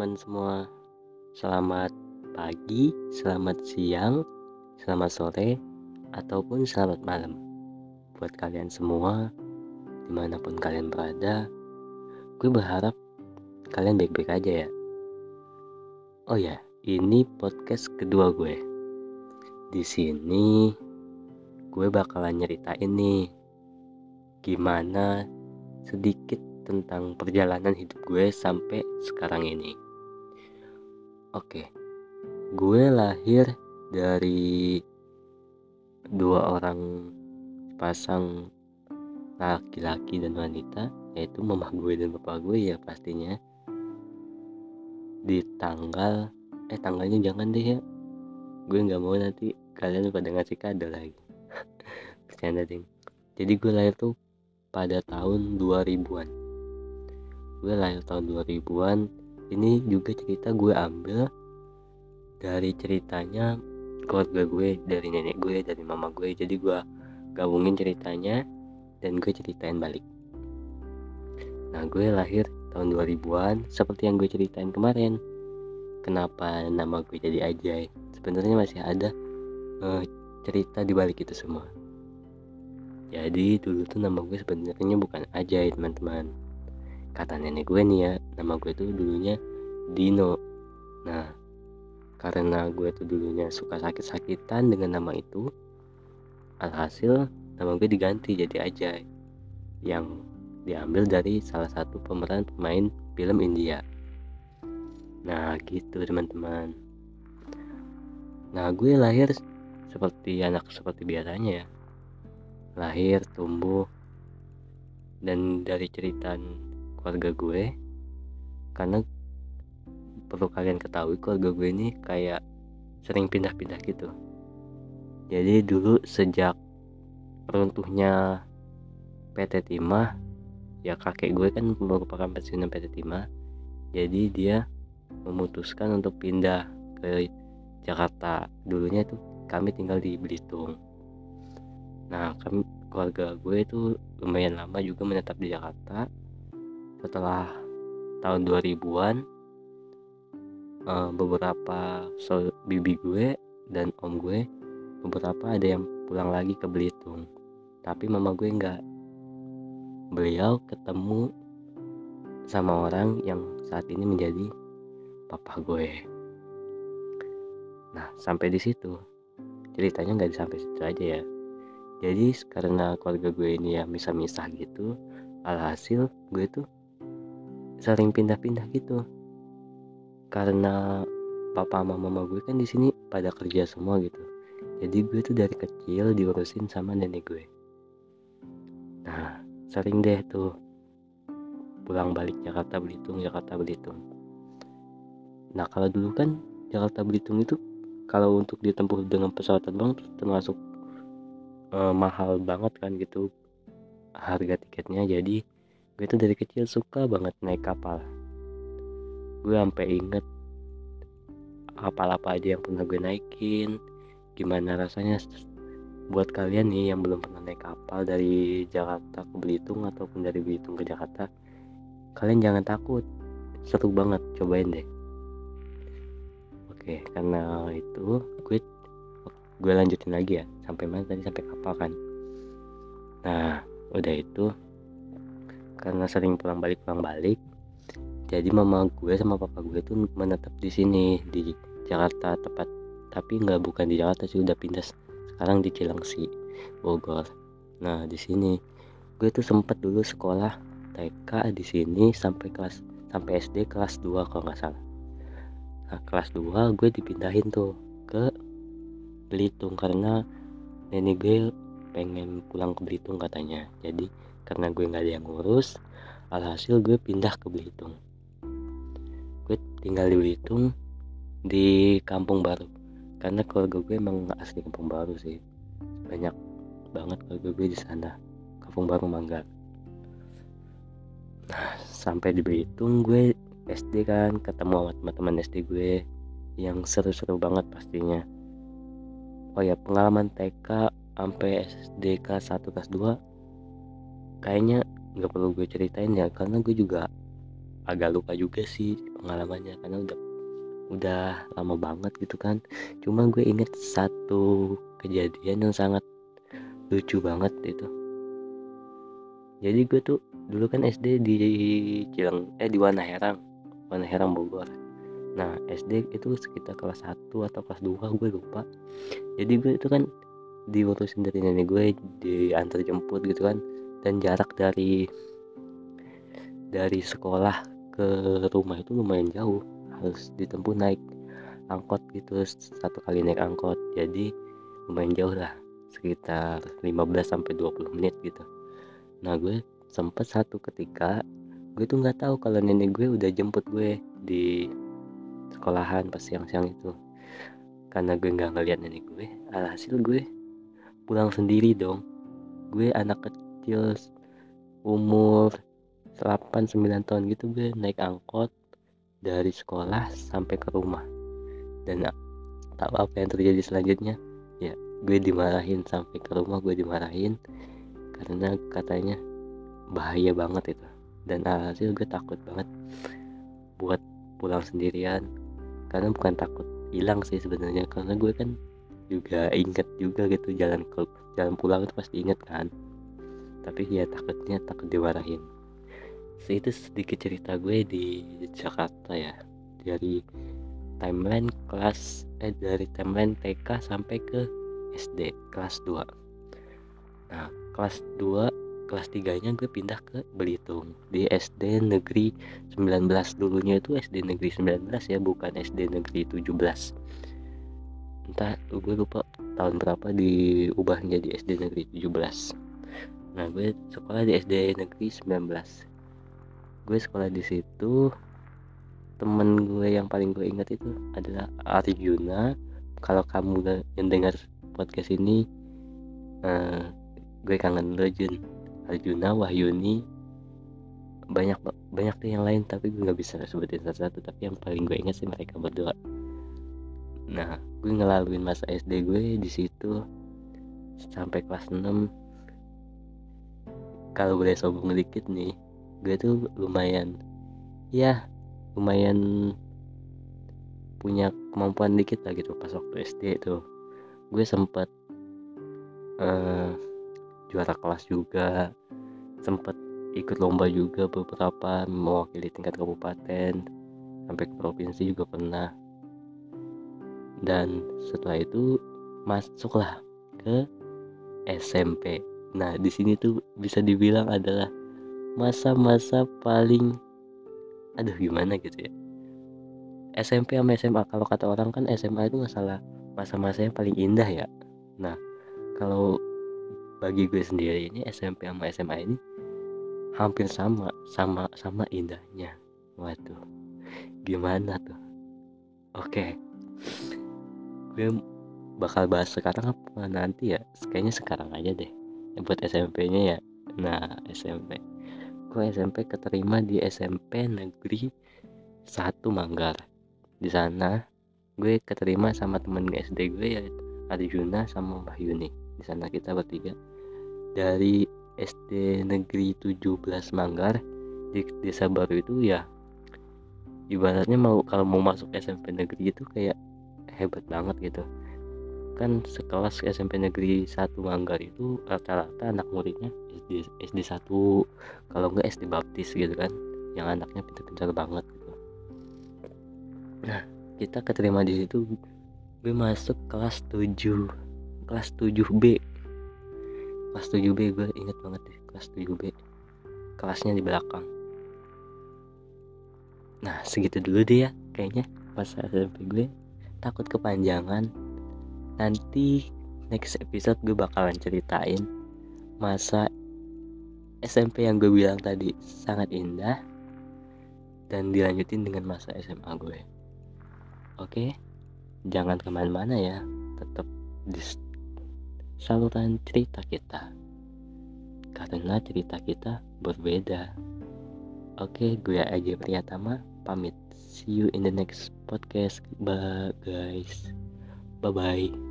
teman-teman semua. Selamat pagi, selamat siang, selamat sore, ataupun selamat malam. Buat kalian semua, di mana pun kalian berada, gue berharap kalian baik-baik aja ya. Oh ya, ini podcast kedua gue. Di sini gue bakalan nyeritain nih gimana sedikit tentang perjalanan hidup gue sampai sekarang ini. Oke, gue lahir dari dua orang pasang laki-laki dan wanita, yaitu mama gue dan bapak gue ya pastinya. Di tanggal, eh tanggalnya jangan deh ya. Gue nggak mau nanti kalian pada ngasih kado lagi. Bercanda ding. Jadi gue lahir tuh pada tahun 2000-an gue lahir tahun 2000-an ini juga cerita gue ambil dari ceritanya keluarga gue dari nenek gue dari mama gue. Jadi gue gabungin ceritanya dan gue ceritain balik. Nah gue lahir tahun 2000-an seperti yang gue ceritain kemarin. Kenapa nama gue jadi Ajay? Sebenarnya masih ada uh, cerita di balik itu semua. Jadi dulu tuh nama gue sebenarnya bukan Ajay teman-teman kata nenek gue nih ya. Nama gue tuh dulunya Dino. Nah karena gue tuh dulunya suka sakit-sakitan dengan nama itu alhasil nama gue diganti jadi Ajay yang diambil dari salah satu pemeran pemain film India. Nah gitu teman-teman. Nah gue lahir seperti anak seperti biasanya ya. Lahir tumbuh dan dari cerita keluarga gue. Karena perlu kalian ketahui keluarga gue ini kayak sering pindah-pindah gitu. Jadi dulu sejak runtuhnya PT Timah ya kakek gue kan merupakan pensiunan PT Timah. Jadi dia memutuskan untuk pindah ke Jakarta. Dulunya itu kami tinggal di Belitung. Nah kami keluarga gue itu lumayan lama juga menetap di Jakarta setelah tahun 2000-an uh, eh, beberapa so, bibi gue dan om gue beberapa ada yang pulang lagi ke Belitung. Tapi mama gue enggak beliau ketemu sama orang yang saat ini menjadi papa gue. Nah sampai di situ. Ceritanya nggak sampai situ aja ya. Jadi karena keluarga gue ini ya misah-misah gitu alhasil gue tuh sering pindah-pindah gitu. Karena papa mama mama gue kan di sini pada kerja semua gitu. Jadi gue tuh dari kecil diurusin sama nenek gue. Nah sering deh tuh pulang balik Jakarta Belitung Jakarta Belitung. Nah kalau dulu kan Jakarta Belitung itu kalau untuk ditempuh dengan pesawat terbang tuh termasuk uh, mahal banget kan gitu harga tiketnya. Jadi gue tuh dari kecil suka banget naik kapal. Gue sampai inget kapal apa aja yang pernah gue naikin gimana rasanya buat kalian nih yang belum pernah naik kapal dari Jakarta ke Belitung ataupun dari Belitung ke Jakarta kalian jangan takut. Seru banget cobain deh. Oke karena itu gue gue lanjutin lagi ya sampai mana tadi sampai kapal kan. Nah udah itu karena sering pulang balik pulang balik jadi mama gue sama papa gue tuh menetap di sini di Jakarta tepat. Tapi nggak bukan di Jakarta sih udah pindah sekarang di Cilengsi Bogor. Nah di sini gue tuh sempet dulu sekolah TK di sini sampai kelas sampai SD kelas 2 kalau nggak salah. Nah kelas 2 gue dipindahin tuh ke Belitung karena nenek gue pengen pulang ke Belitung katanya. Jadi karena gue nggak ada yang ngurus alhasil gue pindah ke Belitung. Gue tinggal di Belitung di kampung baru. Karena keluarga gue emang asli kampung baru sih. Banyak banget keluarga gue di sana. Kampung baru Manggar nah sampai di Belitung gue SD kan ketemu sama teman-teman SD gue yang seru-seru banget pastinya. Oh ya pengalaman TK sampai SD kelas 1 kelas 2 kayaknya nggak perlu gue ceritain ya karena gue juga agak lupa juga sih pengalamannya karena udah udah lama banget gitu kan. Cuma gue inget satu kejadian yang sangat lucu banget itu. Jadi gue tuh dulu kan SD di Cilang eh di Wana Herang Wana Herang Bogor. Nah SD itu sekitar kelas 1 atau kelas 2 gue lupa. Jadi gue itu kan diurusin dari nenek gue diantar jemput gitu kan dan jarak dari dari sekolah ke rumah itu lumayan jauh. Harus ditempuh naik angkot gitu satu kali naik angkot. Jadi lumayan jauh lah sekitar 15 sampai 20 menit gitu. Nah gue sempet satu ketika gue tuh nggak tahu kalau nenek gue udah jemput gue di sekolahan pas siang-siang itu. Karena gue nggak ngeliat nenek gue alhasil gue pulang sendiri dong. Gue anak kecil umur 8-9 tahun gitu gue naik angkot dari sekolah sampai ke rumah. Dan tahu apa yang terjadi selanjutnya? Ya gue dimarahin sampai ke rumah gue dimarahin karena katanya bahaya banget itu. Dan alhasil gue takut banget buat pulang sendirian karena bukan takut hilang sih sebenarnya. Karena gue kan juga inget juga gitu jalan ke jalan pulang itu pasti inget kan tapi ya takutnya takut dimarahin so, itu sedikit cerita gue di Jakarta ya. Dari timeline kelas eh dari timeline TK sampai ke SD kelas 2 nah kelas 2 kelas 3 nya gue pindah ke Belitung. Di SD negeri 19 dulunya itu SD negeri 19 ya bukan SD negeri 17 entah gue lupa tahun berapa diubah menjadi SD negeri 17 nah gue sekolah di SD negeri 19 gue sekolah di situ. Temen gue yang paling gue ingat itu adalah Arjuna. Kalau kamu yang dengar podcast ini uh, gue kangen lo Jun. Arjuna Wahyuni. Banyak banyak tuh yang lain tapi gue nggak bisa sebutin satu-satu. Tapi yang paling gue ingat sih mereka berdua. Nah gue ngelaluin masa SD gue di situ sampai kelas 6 kalau boleh sombong dikit nih gue tuh lumayan ya lumayan punya kemampuan dikit lah gitu pas waktu SD itu gue sempet uh, juara kelas juga sempet ikut lomba juga beberapa mewakili tingkat kabupaten sampai ke provinsi juga pernah. Dan setelah itu masuklah ke SMP nah di sini tuh bisa dibilang adalah masa-masa paling aduh gimana gitu ya? SMP sama SMA kalau kata orang kan SMA itu masalah masa-masa yang paling indah ya. Nah kalau bagi gue sendiri ini SMP sama SMA ini hampir sama sama sama indahnya. Waduh gimana tuh? Oke gue bakal bahas sekarang apa nanti ya? Kayaknya sekarang aja deh buat SMP-nya ya? Nah SMP gue SMP keterima di SMP negeri satu Manggar? Di sana gue keterima sama temen SD gue ya Arjuna sama Mbah Yuni. Di sana kita bertiga. Dari SD negeri 17 Manggar di desa baru itu ya ibaratnya mau kalau mau masuk SMP negeri itu kayak hebat banget gitu kan sekelas SMP negeri 1 Manggar itu rata-rata anak muridnya SD SD 1 kalau enggak SD baptis gitu kan yang anaknya pintar-pintar banget gitu. Nah kita keterima di situ gue masuk kelas 7 kelas 7B kelas 7B gue inget banget deh kelas 7B kelasnya di belakang. Nah segitu dulu deh ya kayaknya pas SMP gue. Takut kepanjangan nanti next episode gue bakalan ceritain masa SMP yang gue bilang tadi sangat indah dan dilanjutin dengan masa SMA gue oke? Jangan ke mana-mana ya. Tetap di saluran cerita kita. Karena cerita kita berbeda. Oke gue aja Priyatama. Pamit. See you in the next podcast bye guys. Bye bye